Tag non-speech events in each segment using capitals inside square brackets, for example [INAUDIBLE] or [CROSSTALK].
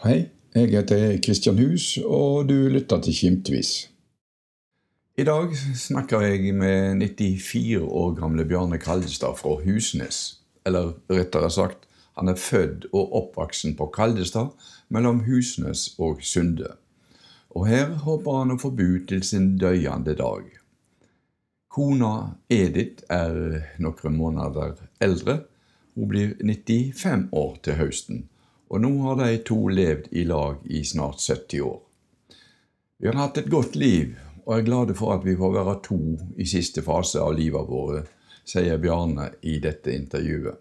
Hei, jeg heter Kristian Hus, og du lytter til Kimtvis. I dag snakker jeg med 94 år gamle Bjarne Kaldestad fra Husnes. Eller rettere sagt, han er født og oppvoksen på Kaldestad, mellom Husnes og Sunde. Og her håper han å få bo til sin døyende dag. Kona Edith er noen måneder eldre. Hun blir 95 år til høsten og nå har de to levd i lag i snart 70 år. Vi har hatt et godt liv, og er glade for at vi får være to i siste fase av livet våre, sier Bjarne i dette intervjuet.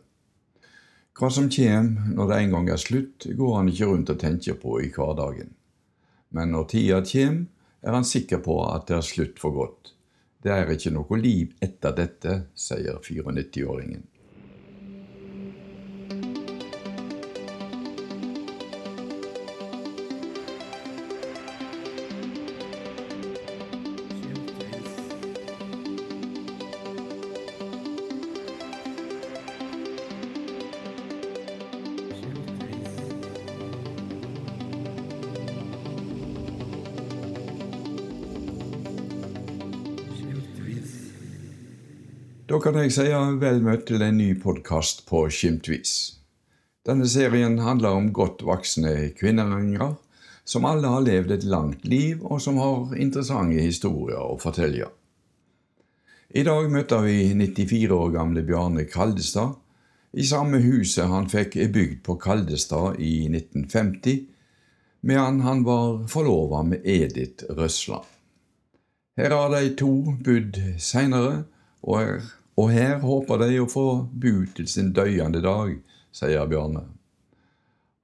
Hva som kommer når det en gang er slutt, går han ikke rundt og tenker på i hverdagen. Men når tida kommer, er han sikker på at det er slutt for godt. Det er ikke noe liv etter dette, sier 94-åringen. Da kan jeg si vel møtt til en ny podkast på Skimtvis. Denne serien handler om godt voksne kvinneyngre som alle har levd et langt liv, og som har interessante historier å fortelle. I dag møter vi 94 år gamle Bjarne Kaldestad i samme huset han fikk bygd på Kaldestad i 1950, medan han var forlova med Edith Røsland. Her har de to bodd seinere, og er og her håper de å få bu til sin døyende dag, sier Bjarne.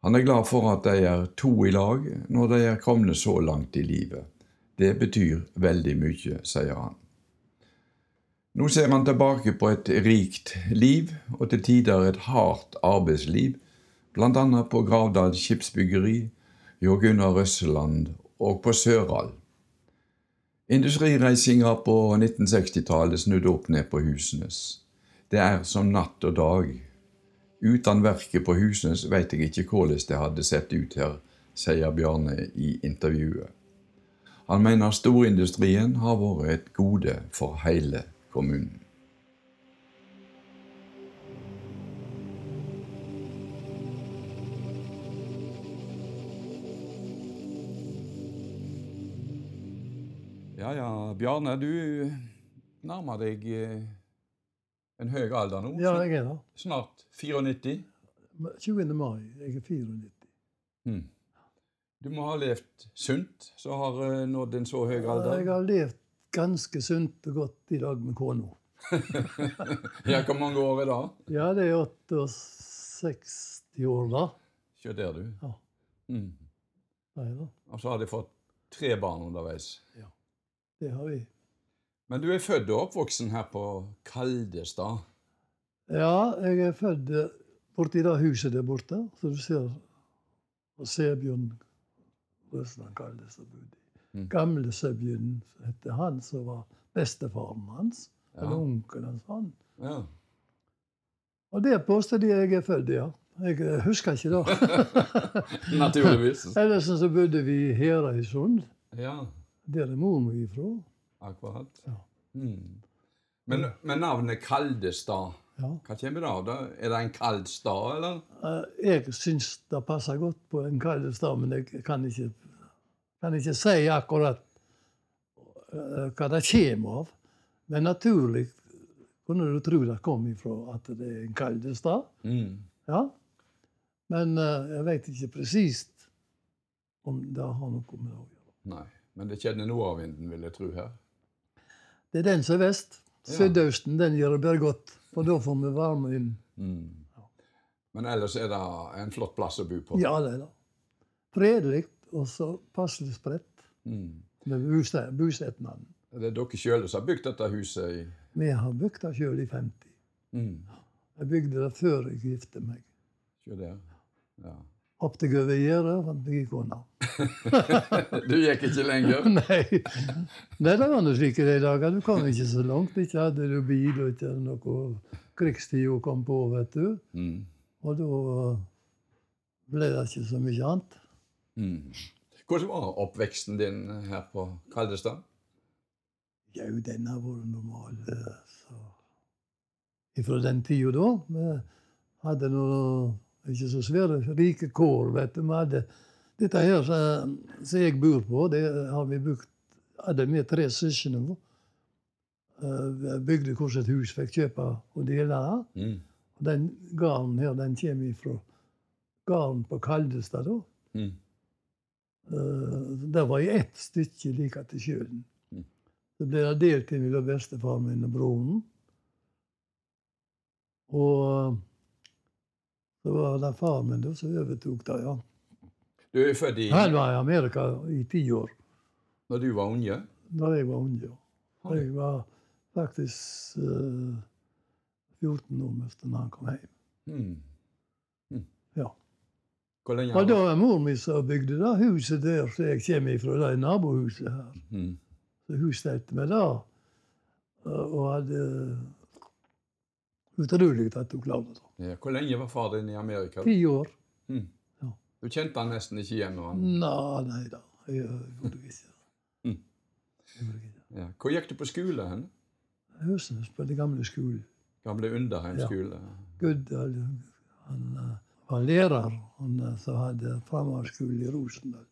Han er glad for at de er to i lag når de er kommet så langt i livet. Det betyr veldig mye, sier han. Nå ser han tilbake på et rikt liv, og til tider et hardt arbeidsliv, bl.a. på Gravdal skipsbyggeri, Jo Gunnar Røsseland og på Søral. Industrireisinga på 1960-tallet snudde opp ned på Husnes. Det er som natt og dag. Uten verket på Husnes veit jeg ikke hvordan det hadde sett ut her, sier Bjarne i intervjuet. Han mener storindustrien har vært et gode for hele kommunen. Ja ja, Bjarne, du nærmer deg eh, en høy alder nå. Ja, jeg er det. Snart 94. 20. mai. Jeg er 94. Mm. Du må ha levd sunt, så har uh, nådd en så høy alder. Jeg har levd ganske sunt og godt i dag med kona. [LAUGHS] ja, hvor mange år er det? Ja, det er 68 år, da. Se der, du. Ja. Mm. Nei da. Og så har de fått tre barn underveis. Ja. Det har vi. Men du er født og oppvoksen her på Kaldestad? Ja, jeg er født borti det huset der borte, så du ser Sebjørn Røsland Kaldestad bodde i. Mm. Gamle Sebjørn het han som var bestefaren hans. Ja. Eller onkelen hans. Ja. Og det påstår de jeg er født ja. Jeg husker ikke det. [LAUGHS] Naturligvis. [LAUGHS] Ellers så bodde vi i Herøysund. Ja, Der er mor mi ifra. akkurat. Ja. Mm. Men, men navnet Kaldestad, Ja. hva kommer det av? da? Er det en kald stad, eller? Eh, Jeg syns det passer godt på en kald stad, men jeg kan ikke, kan ikke si akkurat eh, hva det kommer av. Men naturlig kunne du tro det kom ifra at det er en kald stad. Mm. Ja. Men eh, jeg vet ikke presist om det har noe med det å gjøre. Nei. Men det kjenner nordavinden, vil jeg tro her. Det er den som er vest. Sydøsten den gjør det bare godt, for da får vi varme inn. Mm. Men ellers er det en flott plass å bo på. Ja, det er det. Fredelig og så passelig spredt Mm. med bose- bosetnaden. Det er dere sjøl som har bygd dette huset i Vi har bygd det sjøl i 50. mm. Jeg bygde det før jeg gifte meg. Se der. Ja. Opp til over gjerdet fant meg ei kone. Du gikk ikke lenger? [LAUGHS] Nei. Nei, det var nå slik i de dager. Du kom ikke så langt. Ikke hadde du bil og ikke noe krigstid å komme på, vet du. Mm. Og da ble det ikke så mye annet. Mm. Hvordan var oppveksten din her på Kaldestad? Jau, den har vært normal. eh, Så. Fra den tida da. Vi hadde noe ikke så svære, rike kår, vet du. Vi hadde dette her som jeg bor på, det har vi brukt hadde vi tre søsken på. Vi Bygde hvordan et hus fikk kjøpe og dele det. Mm. Den garden her, den kommer fra garden på Kaldestad, da. Mm. Uh, Det var i ett stykke like til sjøen. Mm. Så ble det delt mellom bestefaren min og broren. Og så var den faren min da som overtok det, ja. Du er født i Han var i Amerika i ti år når du var unge? da jeg var unge. ja. Jeg var faktisk uh, 14 år da han kom hjem. Mm. Ja. Hvor lenge Og da var mor mi som bygde det huset der som jeg kommer ifra, det nabohuset her. Mm. Så hun stelte meg da, og hadde utrolig at hun klarte det. Ja. Hvor lenge var far din i Amerika? Ti år. Mm. Ja. Du kjente han nesten ikke igjen? han... Nei, nei da. Jeg gjorde ikke Mm. Det. Ja. Hvor gikk du på skole? hen? Høstens på den gamle skolen. Gamle Underheim Ja. skole? Guddal, han eh, var lærer, han eh, som hadde framhaldsskole i Rosendal.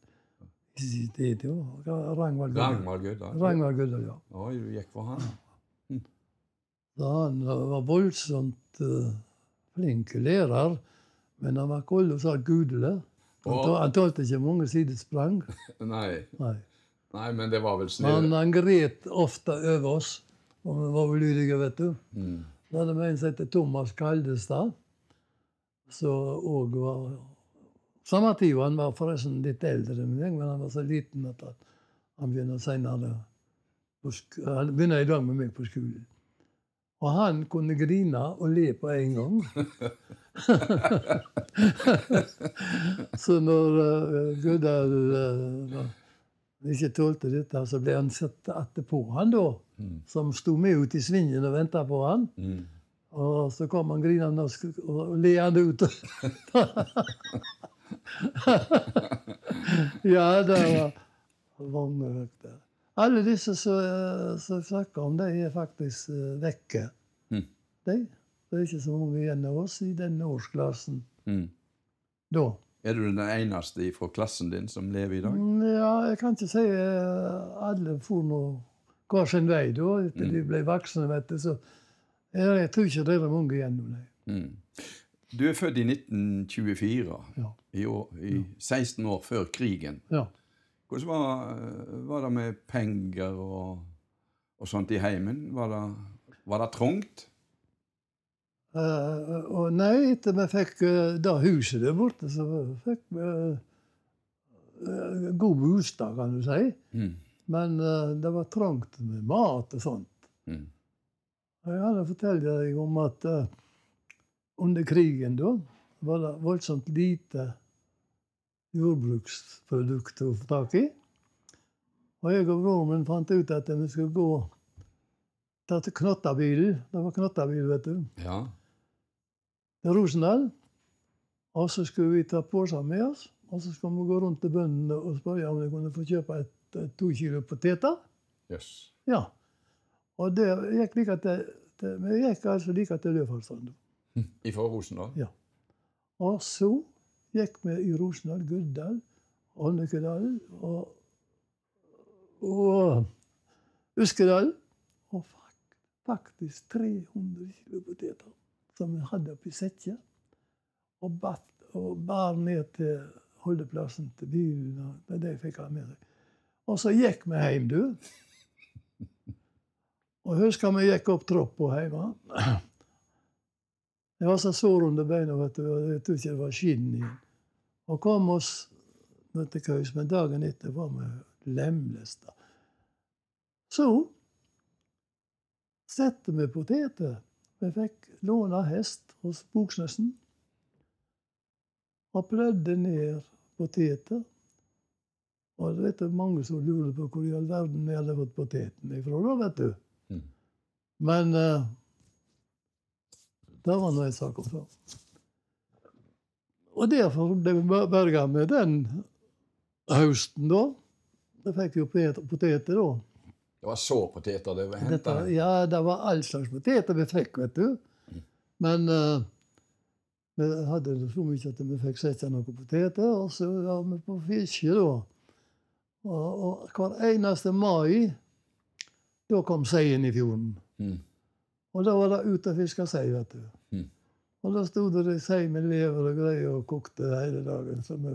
I sin tid, jo. Ragnvald Guddal. Ragnvald Guddal, ja. Oi, du gikk for han? Så han var voldsomt uh, flink lærer, men han var kolossalt gudelig. Han, og... han tålte ikke mange sidesprang. [LAUGHS] Nei. Nei. Nei, men det var vel Men snø? han gret ofte over oss, og vi var ulydige, vet du. Mm. Da hadde vi en som het Thomas Kaldestad, som òg var Samme tid, han var forresten litt eldre enn meg, men han var så liten at han, begynner senere på Han begynner i dag med meg på skolen. Og han kunne grine og le på en gang. [LAUGHS] så når uh, Guddal uh, ikke tålte dette, så ble han satt etterpå han da, Mm. som sto med ut i svingen og venta på han. Mm. Og så kom han grinende og, og leende ut. [LAUGHS] [LAUGHS] ja, det var vanghøyt. Alle disse som eh, snakker om, de er faktisk uh, vekke. Mm. De. Det er ikke så mange igjen av oss i denne årsklassen Mm. da. Er du den eneste fra klassen din som lever i dag? Mm, Ja, jeg kan ikke si eh, alle for nå hver sin vei da, etter de ble voksne, vet du. Så jeg, tror ikke det er mange igjen nå, nei. Mm. Du er født i 1924, Ja. i, år, i 16 år før krigen. ja. Hvordan var, var det med penger og, og sånt i heimen? Var det, var det trangt? Uh, og nei, etter vi fikk uh, det huset der borte, så fikk vi uh, eh, god bostad, kan du si. Mm. Men eh, det var trangt med mat og sånt. Mm. Jeg hadde fortalt deg om at eh, under krigen da var det voldsomt lite jordbruksprodukter å få tak i. Og jeg og broren min fant ut at vi skulle gå ta til Knottabil. Det var Knottabil, vet du. Ja. til Rosendal. Og så skulle vi ta poser med oss. Og så skulle vi gå rundt til bøndene og spørre om de kunne få kjøpe et, et to kilo poteter. Yes. Ja. Og det gikk like til, til Vi gikk altså like til Løvfallstrand. [LAUGHS] Ifra Rosendal? Ja. Og så gikk vi i Rosendal, Guddal, Ånnekedal og, og Uskedal. Og faktisk 300 kilo poteter som vi hadde oppi sekker. Og, og bar ned til holdeplassen til bilen. og Det fikk ha med seg. Og så gikk vi hjem, du. Og husker vi gikk opp trappa hjemme. Jeg var så sår under beina vet du, og jeg tror ikke det var skinn igjen. Og kom oss til køys, men dagen etter var vi lemlesta. Så satte vi poteter. Vi fikk låne hest hos Boksnesen. Og plødde ned poteter. Og det er mange som lurer på hvor i all verden vi hadde fått potetene ifra, da, vet du. Mm. Men eh, det var nå en sak om før. Og derfor ble vi berga med den høsten da, da fikk vi jo poteter da. Det var så poteter det var henta? ja, det var all slags poteter vi fikk, vet du. Men uh, vi hadde det så mye at vi fikk sette noen poteter, og så var vi på fiske da. Og, og hver eneste mai, da kom seien i fjorden. Mm. Og da var det ut og fiske sei, vet du. Mm. Og da sto det sei med lever og greier og kokte hele dagen. Så vi,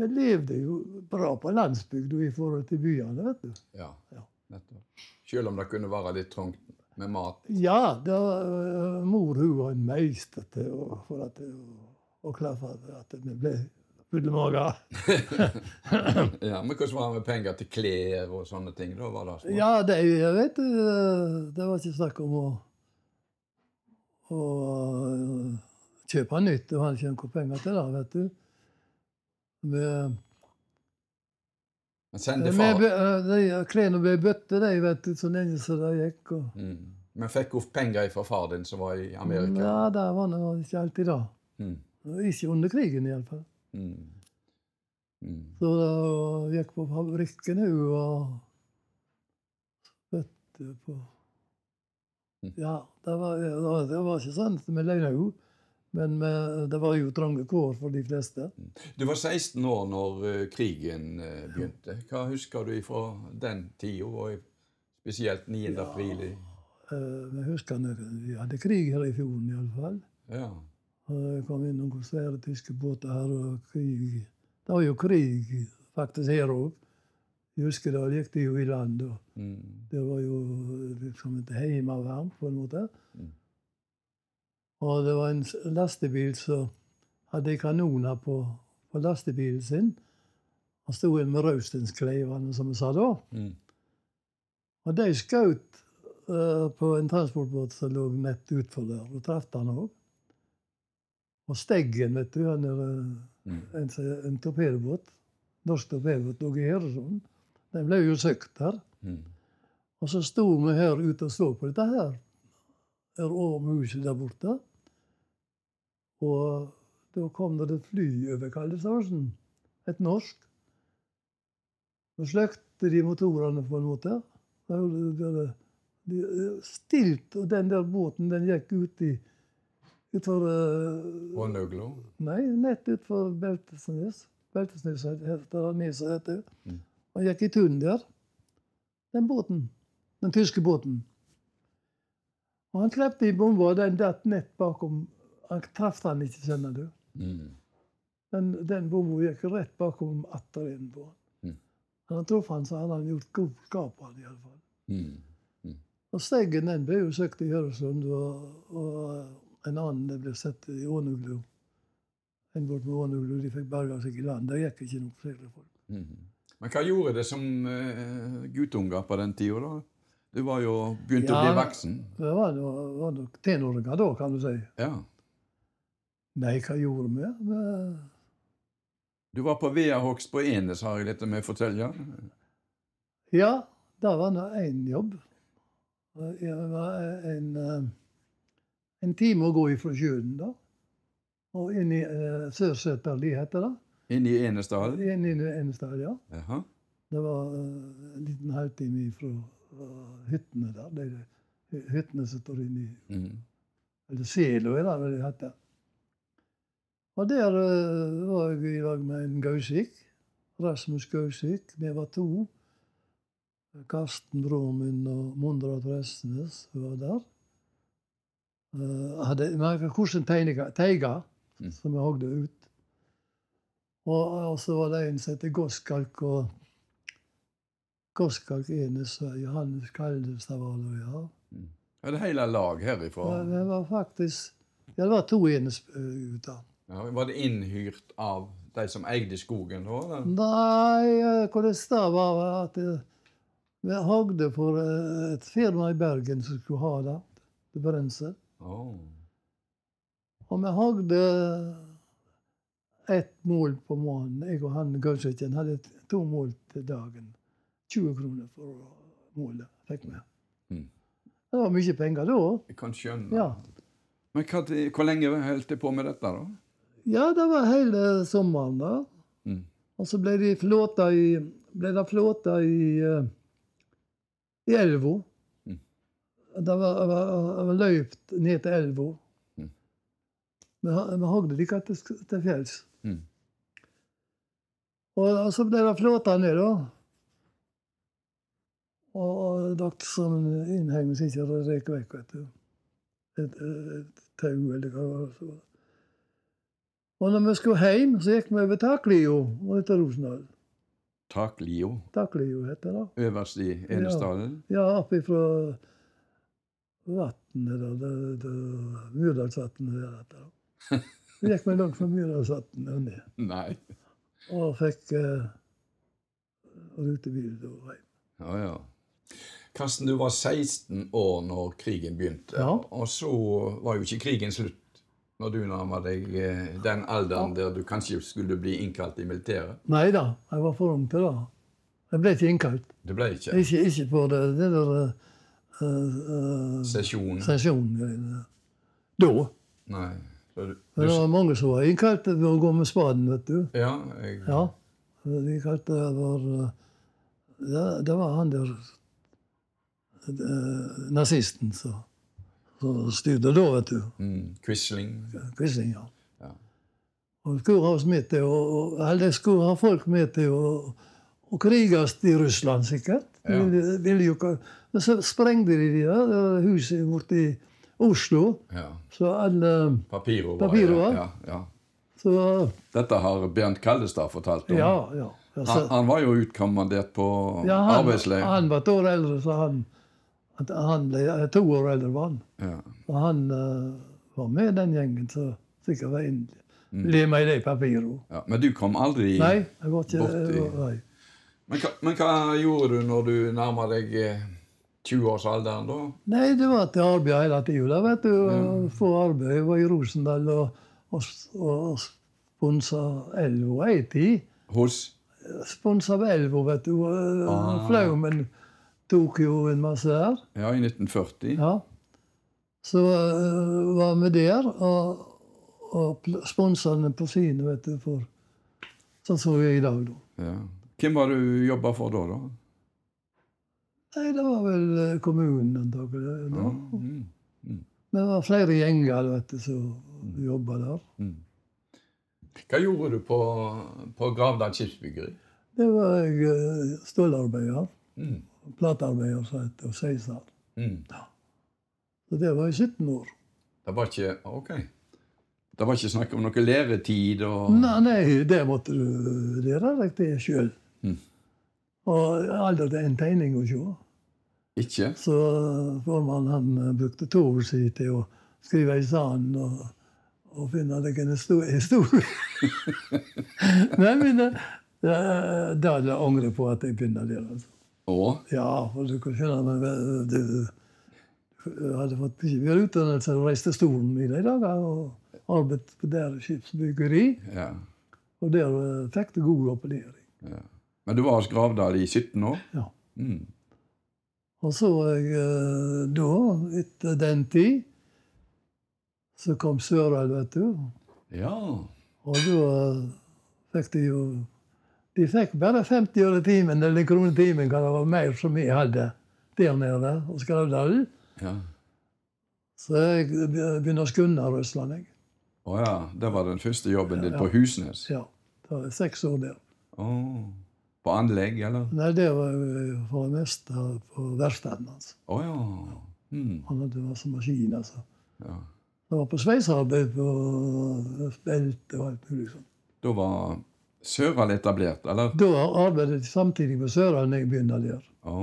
vi levde jo bra på landsbygda i forhold til byene, vet du. Ja, Ja. nettopp. Selv om det kunne være litt trangt med mat. Ja, Da, øh, mor hun var en meister til å, for at, å, å klaffe at vi ble fulle [LAUGHS] ja, Men hvordan var det med penger til klær og sånne ting? Da var det små. Ja, det, jeg vet øh, Det var ikke snakk om å, å øh, kjøpe nytt. Det var ikke noe penger til det, vet du. Øh, de klærne ble bøtte, de, vet du, så lenge som det gikk. Og, mm. Men fikk hun penger fra far din som var i Amerika? ja, det var nå ikke alltid det. Mm. Ikke under krigen, iallfall. Mm. Mm. Så da gikk på fabrikken hun og spytte på Mm. Ja, det var, det var, ikke sant vi løgna jo. men vi, det var jo trange kår for de fleste. Du var 16 år når eh, krigen eh, begynte. Hva husker du fra den tida, og spesielt 9. april? i- Eh, Vi husker vi hadde krig her i fjorden, iallfall. Ja. Det kom inn noen svære tyske båter her, og krig Det var jo krig faktisk her òg. Jeg husker da gikk de jo i land. og Mm. Det var jo liksom et heimevern, på en måte. Mm. Og det var en lastebil som hadde kanoner på, på lastebilen sin. Han sto inn med Raustenskleivene, som vi sa da. Mm. Og de skjøt uh, på en transportbåt som lå nett utfor der, og traff han òg. Og Steggen, vet du, han er eh, Mm. en, som- en torpedobåt. Norsk torpedobåt lå i Heresund. Den ble jo søkt der. Mm. Og så sto vi her ute og så på dette her. Her over huset der borte. Og da kom det et fly over Kaldestadsen. Et norsk. Så sløkte de motorene på en måte. De- Stilt, og den der båten den gikk ut i utfor uh, Og? Nei, nett utfor Beltesnes. Beltesnes heter det, heter. Mm. Og gikk i tunnen der. Den båten. Den tyske båten. Og han klepte i bomba, og den datt nett bakom. Han traff den ikke, skjønner du. Mm. Den, den bomba gikk rett bakom atterenden på han. Mm. Han traff han, så hadde han gjort god skap på han iallfall. Mm. Og Steggen den ble jo søkt i Høresund, og, og en annen det ble sett i Ånuglu. En bort med Ånuglu. de fikk berga seg i land. Det gikk ikke noe flere folk. Mm. Men hva gjorde det som uh, guttunger på den tida, da? Du var jo begynt å Ja. bli voksen. Det var det var nok tenåringer da, kan du si. Ja. Nei, hva gjorde vi? vi? Du var på Veahogst på Enes, har jeg litt med å fortelle. Ja, det var nå én jobb. Det var en, eh, en time å gå ifra sjøen, da. Og inn i uh, Sørseterli, heter det. Inn i Enesdal. Inn i Enestad, ja. Jaha. Det var uh, en liten halvtime fra uh, hyttene der. De, de hyttene som står inni Mm. Eller Selo, er det det heter. Og der uh, var jeg i lag med en Gausik. Rasmus Gausik. Vi var to. Karsten, Bråmund og Mondrad Restnes var der. Uh, hadde hvordan teiga, Mm. som vi hogde ut. Og, og så var det en som heter Goskalk. og Goskalk Enes Johannes Kaldestad var det, ja. Er det hele lag herifra. Ja, Det var faktisk Ja, det var to enesgutter. Ja, var det innhyrt av de som eide skogen da? eller? Nei, eh, hvordan det var at eh, vi hogde for eh, et firma i Bergen som skulle ha det. Det brensel. Åh. Og vi hadde ett mål på måneden. Jeg og han Gausviken hadde to mål til dagen. 20 kroner for målet fikk vi. Mm. Det var mye penger da. Jeg kan skjønne. Ja. Men hva, hvor lenge holdt du på med dette, da? ja, det var hele sommeren da. Mm. Og så ble det flåta i ble det flåta i, eh, i elva. Det var, var, var løypt ned til elva. Mm. Vi hogde de ikke til, til fjells. Mm. Og, og så ble det flåta ned, da. Og, og dere som innhegning så ikke røk vekk, vet du. Et, et tau eller hva det var. så. Og når vi skulle hjem, så gikk vi over Taklio og etter Rosendal. Taklio Taklio heter det. øverst i Enesdalen. Ja, opp ifra vatnet der. det- det- Myrdalsvatnet der. etter. Så gikk vi langt fra Myrdalsvatnet og ned. [LAUGHS] Nei. Og fikk uh, rutebil da hjem. Ja, ja. Karsten, du var 16 år når krigen begynte. Ja. Og så var jo ikke krigen slutt når du nærma deg eh, den alderen der du kanskje skulle bli innkalt i militæret. Nei da, jeg var for ung til det. Jeg ble ikke innkalt. Det ble ikke Ikke, ikke på det, det der uh, sesjon. sesjon. sesjonen. Da. Nei. Du, du, det var mange som var innkalt til å gå med spaden, vet du. ja, jeg, Ja. De kalte det var ja, det, det var han der uh, nazisten som styrte da, vet du. mm, Quisling. Quisling, ja. Ja. Og skulle ha oss med til å Eller skulle ha folk med til å, å kriges i Russland, sikkert. Ja. Ville, ville jo ikke Men så sprengte de det der, huset borti Oslo. Ja. Så alle Papiro var Papiro, ja, ja. Så Dette har Bernt Kallestad fortalt om. Ja, ja. Altså, Han, han var jo utkommandert på ja han, arbeidsleir. han var et år eldre, så han Han ble to år eldre, var han. Ja. Og han uh, var med den gjengen som sikkert var inne. Mm. Ble med i de papirene. Ja. Men du kom aldri Nei, jeg var ikke Borti- jeg var- nei. Men hva, men hva gjorde du når du nærma deg eh, 20-årsalderen, da? Nei, det var til arbeid hele tida, vet du. å Få arbeid. Jeg var i Rosendal og, og, og sponsa Elvo ei tid. Hos Sponsa Elvo, vet du. og, Ah. Flaumen tok jo en masse der. Ja, i 1940. Ja. Så uh, var vi der og, og sponsa på sine, vet du. For, sånn så er i dag, da. Ja. Hvem var det du jobba for da? da? Nei, det var vel øh, kommunen, antakelig. Ja. da. Mm. Det var flere gjenger vet du, som jobba der. Mm. Hva gjorde du på, på Gravdal skipsbyggeri? Det var jeg øh, stålarbeider. Mm. Platearbeider, som het Seisar. Mm. Så det var i 17 år. Det var ikke Ok. Det var ikke snakk om noe levetid og Nei, nei, det måtte du lære deg til sjøl. Mm. Og aldri til en tegning å se. Ikke? Så formannen han brukte brukte år si til å skrive i sanden og, og finne deg en historie. Nei, men det, det, det hadde jeg angret på at jeg begynte der. Altså. Og? Ja, for du kan skjønne men du, hadde fått mye utdannelse og reiste stolen i de dager. Og arbeidet på der skipsbyggeri. Ja. Og der eh, fikk du god opplæring. ja. Men du var hos Gravdal i 17 år? Ja. Mm. Og så jeg eh, da, etter den tid, så kom Sørdal, vet du. Ja. Og da fikk de jo De fikk bare 50 øre timen, eller en krone timen, kan det være mer som jeg hadde der nede hos Gravdal. ja. Så jeg begynte å skunne Russland, jeg. Å ja. Det var den første jobben din Ja. på Husnes? Ja. Det var seks år der. Å. På anlegg, eller? Nei, det var for det meste på verkstedet hans. Å ja. Mm. Han hadde masse maskiner. Altså. ja. Det var på sveisearbeid på belte og alt mulig sånt. Da var Søral etablert, eller? Da arbeidet jeg samtidig med Søral når jeg begynte der. Å.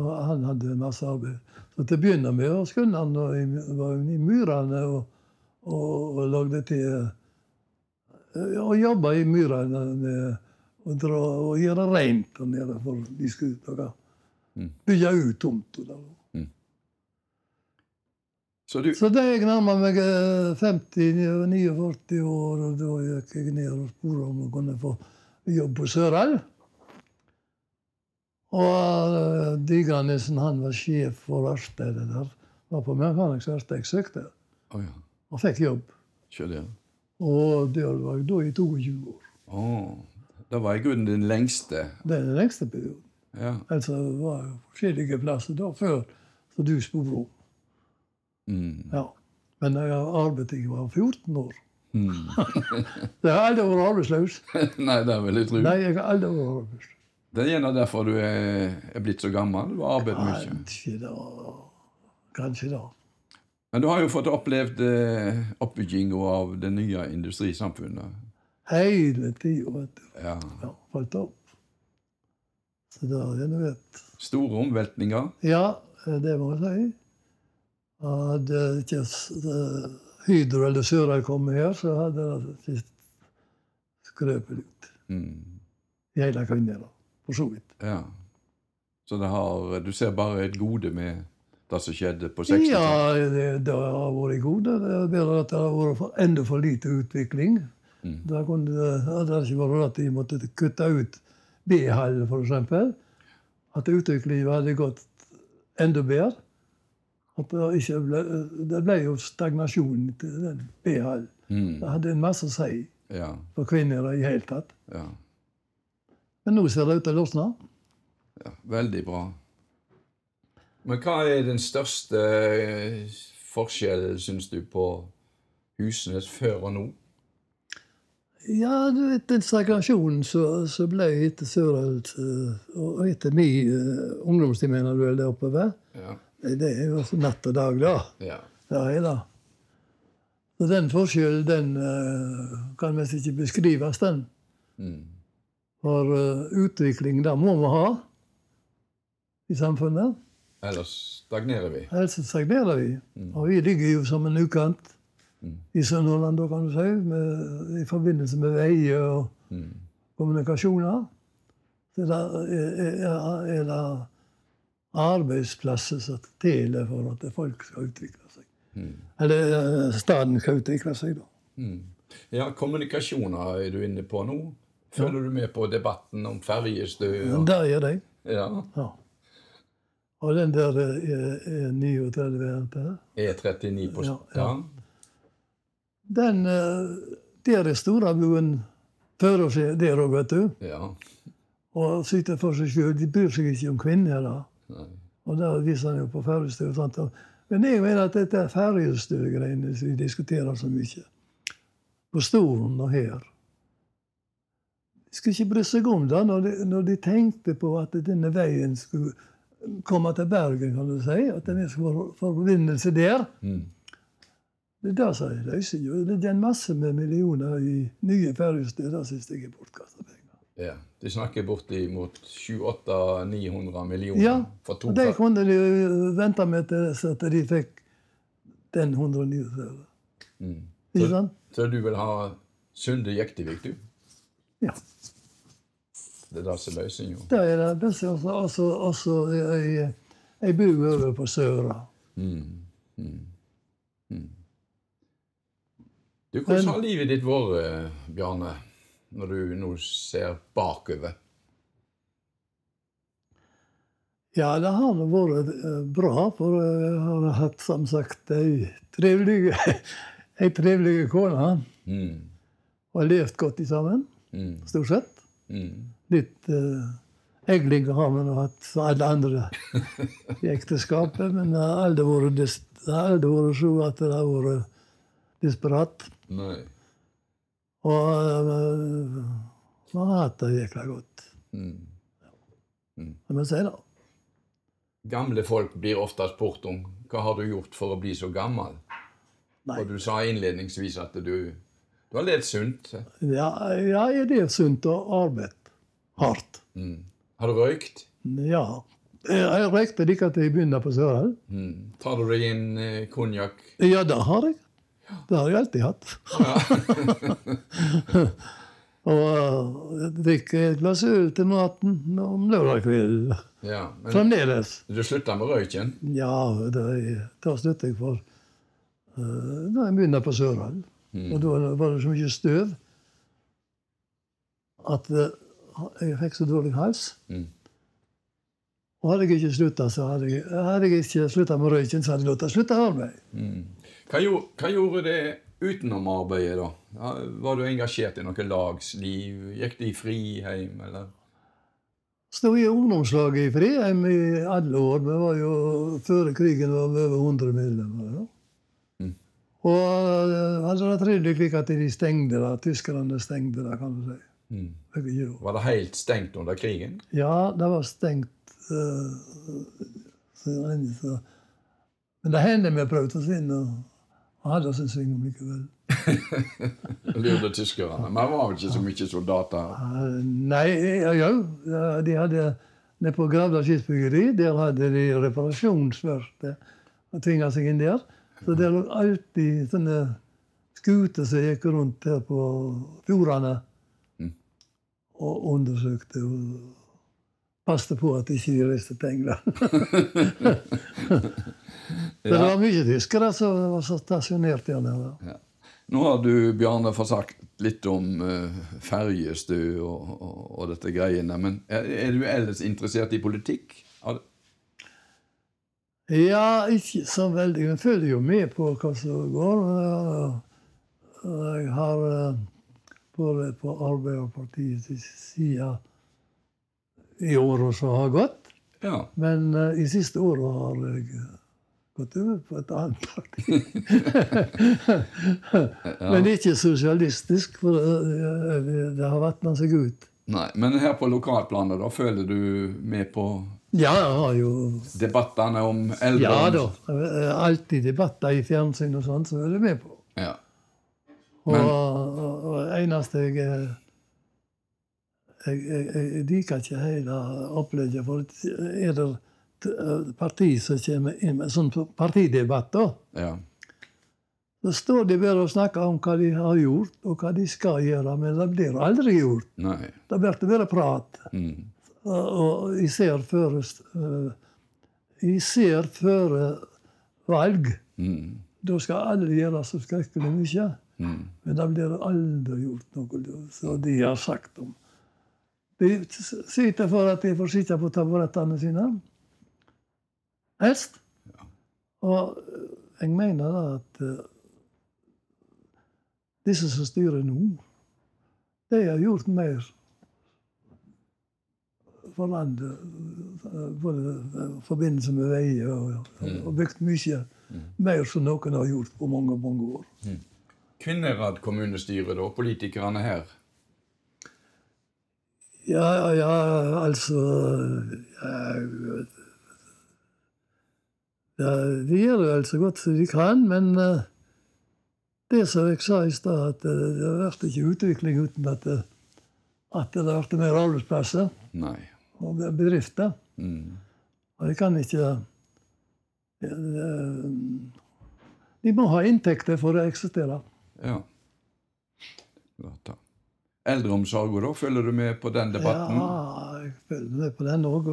Og han hadde masse arbeid. Så til å begynne med og skulle han og var i myrene og, og, og lagde til eh, Og jobba i myrene med å dra og gjøre rent der nede, for de skulle Mm. bygge ut tomta der. Så du Så da jeg nærma meg eh, 50-49 år, og da gikk jeg ned og spurte om jeg kunne få jobb på Sørøy. Og uh, Digranesen, han var sjef for verkstedet der. Var på mekanisk verksted. Jeg søkte Oh, ja. og fikk jobb. Se. Og der var jeg da i 22 år. Å. Det var i grunnen den lengste. Det er den lengste perioden. Ja. Altså, det var jo forskjellige plasser da før så du spurte om. Mm. Ja. Men jeg har arbeidet jeg var 14 år. Mm. [LAUGHS] Jeg har aldri vært arbeidsløs. [LAUGHS] Nei, det vil jeg tro. Nei, jeg har aldri vært arbeidsløs. Det er gjerne derfor du er, er blitt så gammel. Du har arbeidet mye. Kanskje da. Kanskje da. Men du har jo fått opplevd eh, oppbygginga av det nye industrisamfunnet. Hele tida. Ja. Ja, falt opp. Så det er det vet. Store omveltninger. Ja, det må jeg si. Hadde ikke Hydro eller Sørøy kommet her, så hadde det sist skrøpet ut. Mm. I hele kvinner, for så vidt. Ja. Så det har, du ser bare et gode med det som skjedde på 60-tallet? Ja, det, det har vært gode. Det er bedre at det har vært for, enda for lite utvikling. Mm. Da kunne vært at de måtte kutte ut B-hallen, f.eks. At utviklingen hadde gått enda bedre. At det, ble, det ble jo stagnasjon til den B-hallen. Mm. Det hadde en masse å si Ja. for kvinner i hele tatt. ja. Men nå ser det ut til å løsne. Ja, veldig bra. Men hva er den største eh, forskjellen, syns du, på husene før og nå? Ja, du vet, den stagnasjonen som så ble etter Sørholt eh, og etter min uh, ungdomstid, mener du, der oppover, Ja. det er jo altså natt og dag, da. ja. Ja, er det. Så den forskjellen, den uh, kan mest ikke beskrives, den. Mm. For uh, utvikling, det må vi ha i samfunnet. Ellers stagnerer vi. Ellers stagnerer vi. Og vi ligger jo som en ukant Mm. I Sunnhordland, da kan du si, med, i forbindelse med veier og Mm. kommunikasjoner. Så er, er, er det arbeidsplasser som teller for at folk skal utvikle seg. Mm. Eller eh, staden skal utvikle seg, da. Mm. Ja, kommunikasjoner er du inne på nå. Følger du med på debatten om ferjestø? Og- det gjør jeg. Ja. Ja. Og den der er, er 39 E39 på Ja, ja, ja. Den eh, Der er Storabuen fører seg der òg, vet du. ja. Og sitter for seg sjøl. De bryr seg ikke om kvinner. da. Nei. Og det viser han jo på Færøystø. Men jeg mener at dette er Færøystø-greiene som vi diskuterer så mye, på Storen og her De skulle ikke bry seg om det når de, når de tenkte på at denne veien skulle komme til Bergen, kan du si. At det skulle være forbindelse der. Mm. Det er det som løser jo. Det er en masse med millioner i nye ferjestø. Det syns jeg er bortkasta penger. Ja. De snakker bortimot 700-900 millioner Ja, for to Og det kunne de vente med til så at de fikk den 139. mm. Ikke sant? så du vil ha Sunde Jektivik, du? Ja. Det er det som løser jo. Det er det beste. Også, også, også ei, ei bu over på Søra. Mm. Mm. Mm. Du, hvordan har livet ditt vært, eh, Bjarne, når du nå ser bakover? Ja, det har nå vært eh, bra, for jeg har hatt som sagt ei trivelig, [LAUGHS] ei kone. Mm. Og levd godt i sammen, Mm. stort sett. Mm. Litt uh, egling har vi nå hatt, som alle andre i ekteskapet. Men det har aldri vært så at det har vært desperat. Nei. Og vi har hatt det jækla godt. Mm. Det må jeg si, da. Gamle folk blir ofte spurt om hva har du gjort for å bli så gammel. Nei. Og du sa innledningsvis at du, du har levd sunt. Ja, ja, jeg lever sunt og arbeidet hardt. Mm. Har du røykt? Ja. Jeg røykte like til jeg begynte på Sørøy. Mm. Tar du deg en eh, konjakk? Ja, det har jeg. Det har jeg alltid hatt. [LAUGHS] og uh, jeg drikker et glass øl til maten om lørdag kveld. Ja, men Fremdeles. du slutta med røyken? Ja, det, det slutter jeg for da jeg begynte på Sørøy. Og da var det så mye støv at uh, jeg fikk så dårlig hals. Mm. Og hadde jeg ikke slutta, så hadde jeg, hadde jeg ikke slutta med røyken, så hadde jeg latt å slutte arbeid. Mm. Hva, gjorde, hva gjorde det utenom arbeidet, da? Var du engasjert i noe lagsliv? Gikk du i friheim, eller? Stod i ungdomslaget i Friheim i alle år. Vi var jo, Før krigen var vi over 100 medlemmer. da. Mm. Og altså, hadde det trivelig slik at de stengte det. Tyskerne stengte det, kan du si. Mm. Var det helt stengt under krigen? Ja, det var stengt. Uh, så, så. Men det hendte vi prøvde oss inn og, og hadde oss en sving likevel. [LAUGHS] Lurte tyskerne. Men det var vel ikke så mye soldater? Nei, ja, de hadde Nede på Gravdal skipsbyggeri der hadde de reparasjonsverksted og tvinga seg inn der. Så det lå alltid sånne skuter som gikk rundt her på fjordene Mm. og undersøkte og passte på at ikke de reiste til England. Det var mye tyskere som var stasjonert der nede. Ja. Nå har du, Bjarne, fått sagt litt om uh, ferjestø og, og, og dette greiene. Men er, er du ellers interessert i politikk? Ja, ikke så veldig. Jeg følger jo med på hva som går. Jeg har eh, vært på Arbeiderpartiets side i åra som har gått. Ja. Men uh, i siste året har jeg eh, gått over på et annet parti. [LAUGHS] [LAUGHS] Men ikke sosialistisk, for uh, det, har vatna seg ut. Nei, Men her på lokalplanet, da føler du med på Ja, jeg har jo debattene om eldre? Ja da. Alltid debatter i fjernsyn og sånt, så er jeg med på. Ja. Men- og, og og eneste jeg Jeg, jeg, jeg liker ikke hele opplegget. For er det eh, parti som kommer inn med sånn partidebatt, da, ja. så står de bare og snakker om hva de har gjort, og hva de skal gjøre, men det blir aldri gjort. Nei. Det blir bare prat. Mm. Og, jeg især før Jeg Især før valg. Mm. Da skal alle gjøre så skrekkelig mye. Mm. Men det blir aldri gjort noe så de har sagt om. De sitter for at de får sitte på taburettene sine. Helst. Og jeg mener da at uh, disse som styrer nå, de har gjort mer for landet. eh, Både i forbindelse med veier og, og bygd mye mer som noen har gjort på mange, mange år. Kvinnherad kommunestyre, da? Politikerne her? Ja, ja, altså ja, ja, De gjør vel så godt som de kan, men eh, det som jeg sa i stad, at det det blir ikke utvikling uten at det, at det blir mer arbeidsplasser Nei. og bedrifter. Mm. Og de kan ikke De må ha inntekter for å eksistere. Ja. Godt da. Eldreomsorg, da? Følger du med på den debatten? Ja, jeg følger med på den òg.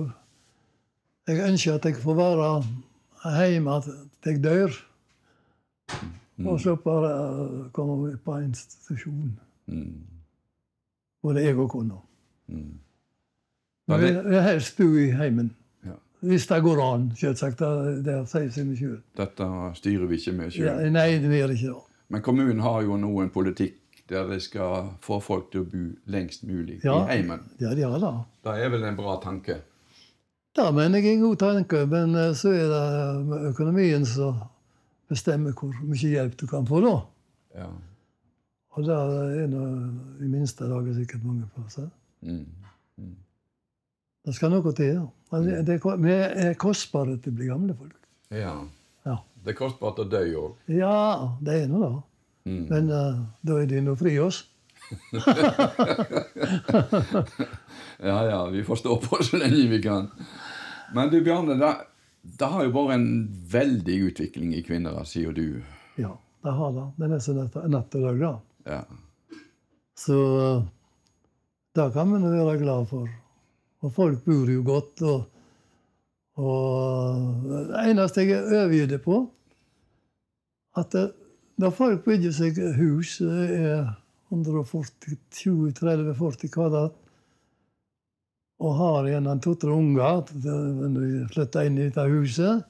Jeg ønsker at jeg får være hjemme til jeg dør. Og slippe å komme på en institusjon. Mm. Både jeg og kona. Mm. Jeg det- vil helst bo i heimen. Ja. Hvis det går an, selvsagt. Det sier seg sjøl. Dette styrer vi ikke med sjøl. Ja, nei, det gjør ikke det. Men kommunen har jo nå en politikk der de skal få folk til å bo lengst mulig Ja. i heimen. Ja, de har det. Det er vel en bra tanke? Det mener jeg er en god tanke, men eh, så er det økonomien som bestemmer hvor mye hjelp du kan få da. Ja. Og det er nå i minste laget sikkert mange plasser. Mm. Det skal noe til. ja. Men det- det Vi er kostbare til å bli gamle folk. ja. Ja, Det er kostbart å dø òg. ja det er nå det. Mm. Men uh, da er de nå fri oss. [LAUGHS] Ja, ja, vi får stå på så lenge vi kan. Men du, Bjarne, det, det har jo vært en veldig utvikling i kvinner, sier du. Ja, det har det. Det er nesten natt og dag, da. Ja. Så eh, det kan vi være glad for. Og folk bor jo godt. Og, og det eneste jeg er overgitt på, at når folk bygger seg hus det er 140, 20, 30, 40 kvadrat, og har igjen en to-tre unger når de flytter inn i dette huset,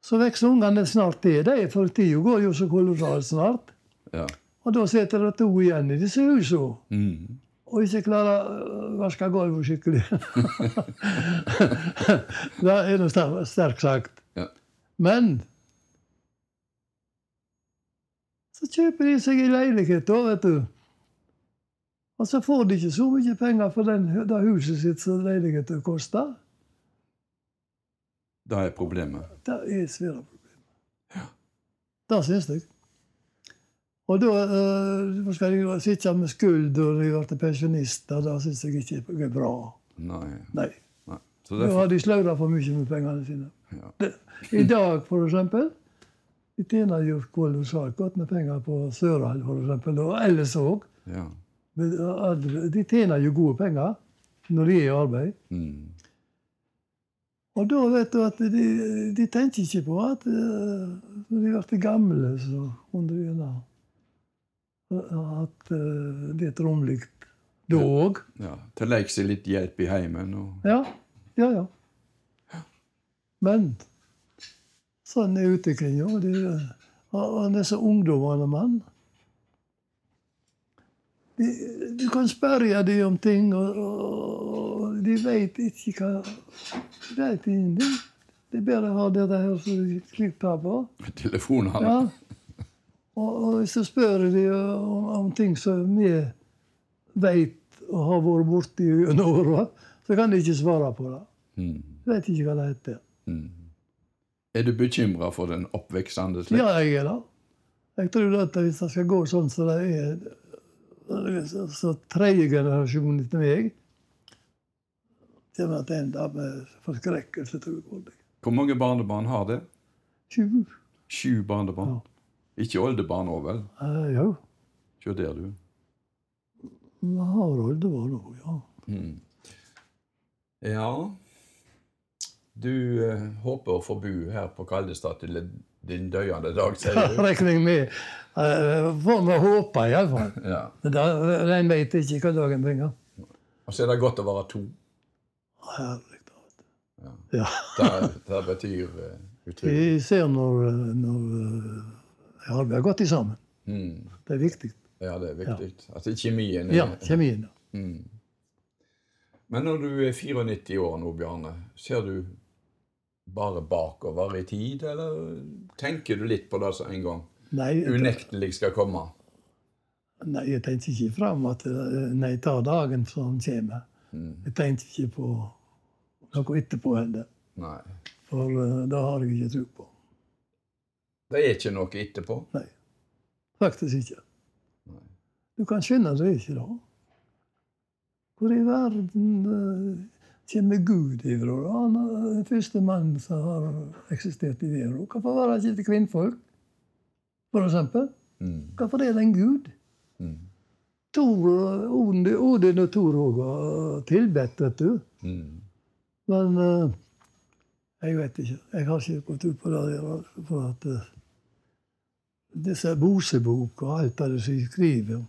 Så vokser ungene snart til, de, for tida går jo så kolossalt snart. Ja. Og da sitter det to igjen i disse husene. Mm. Og ikke klarer å vaske gulvet skikkelig. [LAUGHS] det er sterkt sterkt sagt. Ja. Men så kjøper de seg en leilighet, da, vet du. Og så får de ikke så mye penger for den, det huset sitt som leiligheten koster. Det er problemet. Det er svære problemet. Ja. Det syns jeg. Og da uh, skal de sitte med skyld når de blir pensjonister. Det syns jeg ikke er bra. Nei. Nei. Nei. Så Da derfor, har de sløra for mye med pengene sine. ja. Det, I dag, for eksempel, de tjener jo kolossalt godt med penger på Sørhall, eksempel, og ellers òg. ja. De tjener jo gode penger når de er i arbeid. Mm. Og da vet du at de, de tenker ikke på at eh, når de blir gamle, så under de gjerne At eh, det er et romlykt da òg. ja. Til leik seg litt hjelp i heimen. Og, Ja. Ja, ja. Men sånn er utviklinga. Og, og disse ungdommene, mann de, Du kan spørre dem om ting, og, og de vet ikke hva De vet ingenting. Det er bedre å ha dette her som de klipper på. Telefonen, Ja. Og, og hvis du spør dem om, om ting som vi vet og har vært borti gjennom åra, så kan de ikke svare på det. Mm. De vet ikke hva det heter. Mm. Er du bekymra for den oppveksende slekt? Ja, jeg er det. Jeg tror at hvis det skal gå sånn som det er så, så tredje generasjon etter meg kommer til å ende med forskrekkelse, tror jeg. Hvor mange barnebarn har det? Sju. Sju barnebarn. Ja. Ikke oldebarn òg, vel? Eh, jo. Sjå der, du. Vi har oldebarn nå, ja. Mm. Ja Du eh, håper å få bo her på Kaldestad til din døende dag, sier du? regner jeg med. Uh, Får vi håpe, iallfall. Ja. Men en vet ikke hva dagen bringer. Og så er det godt å være to. Herlig. talt. Ja. Ja. Det, det betyr uh, utrolig. Vi ser når, når eh, ja, vi har gått sammen. Mm. Det er viktig. Ja, det er viktig. Altså kjemien er Ja, kjemien. ja. Mm. Men når du er 94 år nå, Bjarne, ser du bare bakover i tid, eller tenker du litt på det som en gang Nei, unektelig skal komme? nei, jeg tenker ikke fram at eh, Nei, ta dagen som kommer. Mm. Jeg tenker ikke på noe etterpå heller. Nei. For eh, det har jeg ikke tro på. Det er ikke noe etterpå. Nei. Faktisk ikke. Nei. Du kan skjønne det ikke, da. Hvor i verden eh, kommer Gud ifra? Han er den første mannen som har eksistert i verden. Hvorfor var det ikke til kvinnfolk, eksempel? Mm. Hvorfor er det en gud? Mm. Tor, Odin, og Tor òg var tilbedt, vet du. Mm. Men uh, jeg vet ikke. Jeg har ikke gått ut på det. der, For at uh, disse Mosebok og alt det de skriver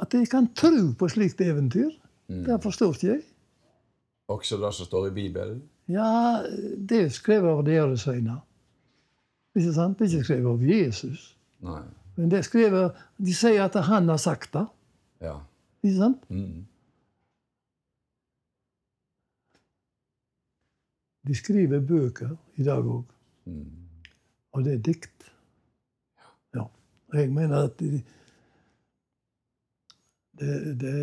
At jeg kan tro på slikt eventyr, Mm. det forstår ikke jeg. Også det som står i Bibelen? Ja, det er skrevet av deres øyne. Ikke sant? Det er ikke skrevet av Jesus. Nei. Men det er skrevet, de sier at han har sagt det. Ja. Ikke sant? Mm. De skriver bøker i dag òg. Mm. Og det er dikt. Ja. Og jeg mener at de, det, det,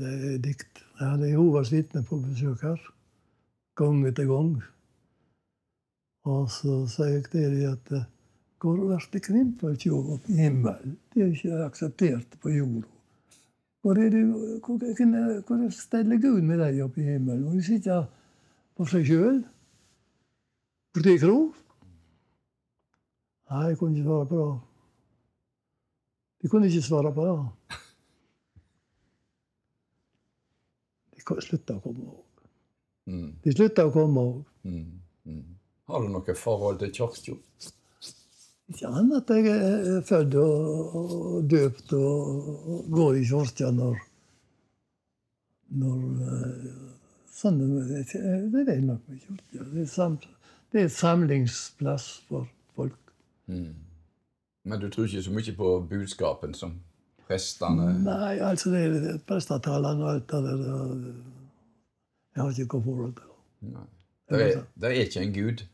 det er dikt. Jeg hadde Jehovas vitne på besøk her gang etter gang. Og så sier jeg dem at eh, hvor blir jobb opp i himmelen? Det er ikke akseptert på jorda. Hvor, er det, hvor, hvor, hvor steller Gud med deg oppe i himmelen? Hvor de sitter for seg sjøl? Borti ei kro? Nei, jeg kunne ikke svare på det. De kunne ikke svare på det. De slutta å komme òg. Mm. De slutta å komme òg. Mm. Mm. Har du noe forhold til kirka? Ikke annet at jeg er født og, og døpt og, og går i kirka når når eh, sånn, Det er nok med kirka. Det samt, det er samlingsplass for folk. Men du tror ikke så mye på budskapen som prestene Nei, altså det er prestatallene og alt det der. Jeg har ikke noe forhold til det. Det er, det er ikke en gud.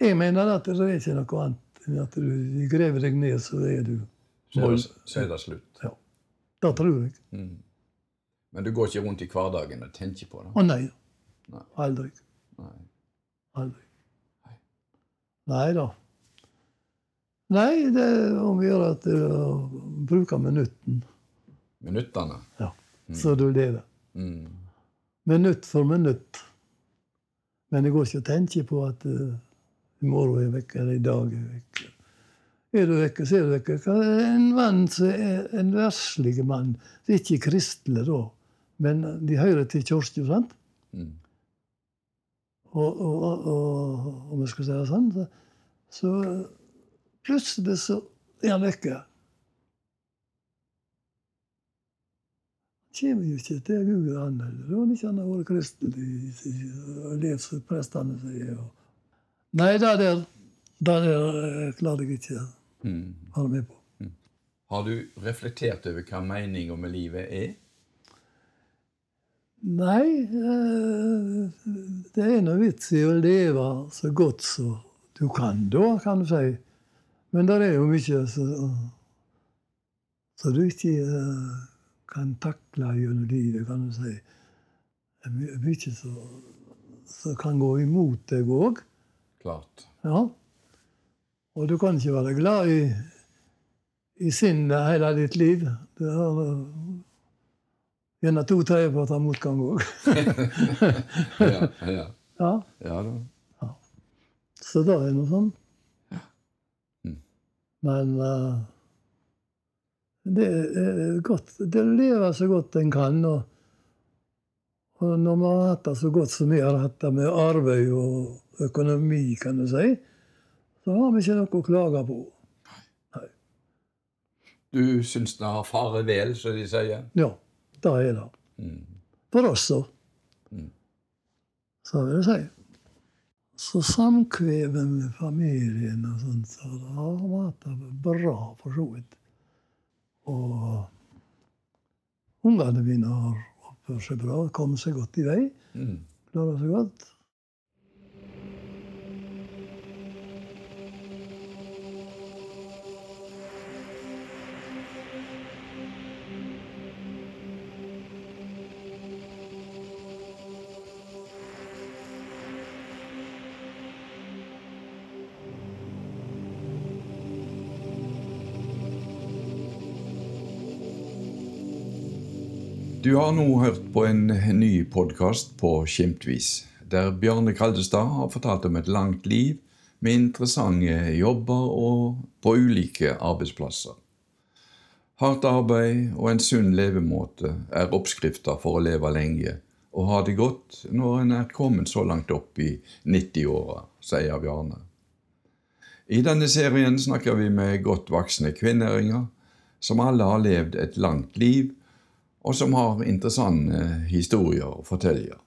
Jeg mener at det er ikke noe annet enn at du graver deg ned, så er du det, så er det slutt. Ja. Det tror jeg. Mm. Men du går ikke rundt i hverdagen og tenker på det? Å nei. Nei. Aldri. Nei. Aldri. Nei da. Nei, det om å gjøre at du bruker minutten, Minuttene? ja. så du lever. Mm. Minutt for minutt. Men det går ikke å tenke på at uh, i morgen er jeg vekke, eller i dag er jeg vekke. Er du vekke, så er du vekke. En mann som er en verslig mann, det er ikke kristelig da, men de hører til kirka, sant? Mm. Og, og, og om jeg skal si det sånn, så, så plutselig så er han vekke. Han kommer jo ikke til Gud, han heller. Om ikke han har vært kristelig og levd som prestene sier. Nei, det der, det der eh, klarer jeg ikke å Mm. være med på. Har du reflektert over hva meninga med livet er? Nei, eh, det er noe vits i å leve så godt som du kan, da, kan du si. Men det er jo mye som så du ikke kan takle gjennom livet, kan du si. Mye som kan gå imot deg òg. Klart. Ja. Og du kan ikke være glad i, i sinnet hele ditt liv. Det har eh, gjerne to tredjeparter motgang òg. [LAUGHS] Ja, ja. ja. ja da. Så det er noe sånn. Men uh, det er godt. Det lever så godt en kan. Og, og når vi har hatt det så godt som vi har hatt det med arbeid og økonomi, kan du si, så har vi ikke noe å klage på. Nei. Du syns det har fare vel, som de sier? Ja, det er det. Mm. For oss så. Mm. Så vil jeg si. Så samkvevet med familien og sånt, så det har vært bra, for så vidt. Og ungene mine har oppført seg bra, kommet seg godt i vei. Mm. Klarer seg godt. Du har nå hørt på en ny podkast på Skimtvis, der Bjarne Kaldestad har fortalt om et langt liv med interessante jobber og på ulike arbeidsplasser. Hardt arbeid og en sunn levemåte er oppskrifter for å leve lenge og ha det godt når en er kommet så langt opp i 90-åra, sier Bjarne. I denne serien snakker vi med godt voksne kvinneringer som alle har levd et langt liv, og som har interessante historier å fortelle.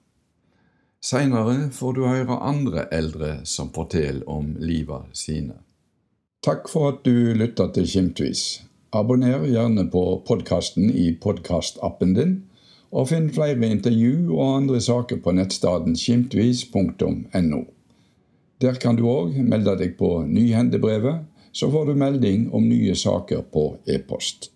Seinere får du høre andre eldre som forteller om livet sine. Takk for at du lytta til Kimtvis. Abonner gjerne på podkasten i podkastappen din, og finn flere intervju og andre saker på nettstedet kimtvis.no. Der kan du òg melde deg på Nyhendebrevet, så får du melding om nye saker på e-post.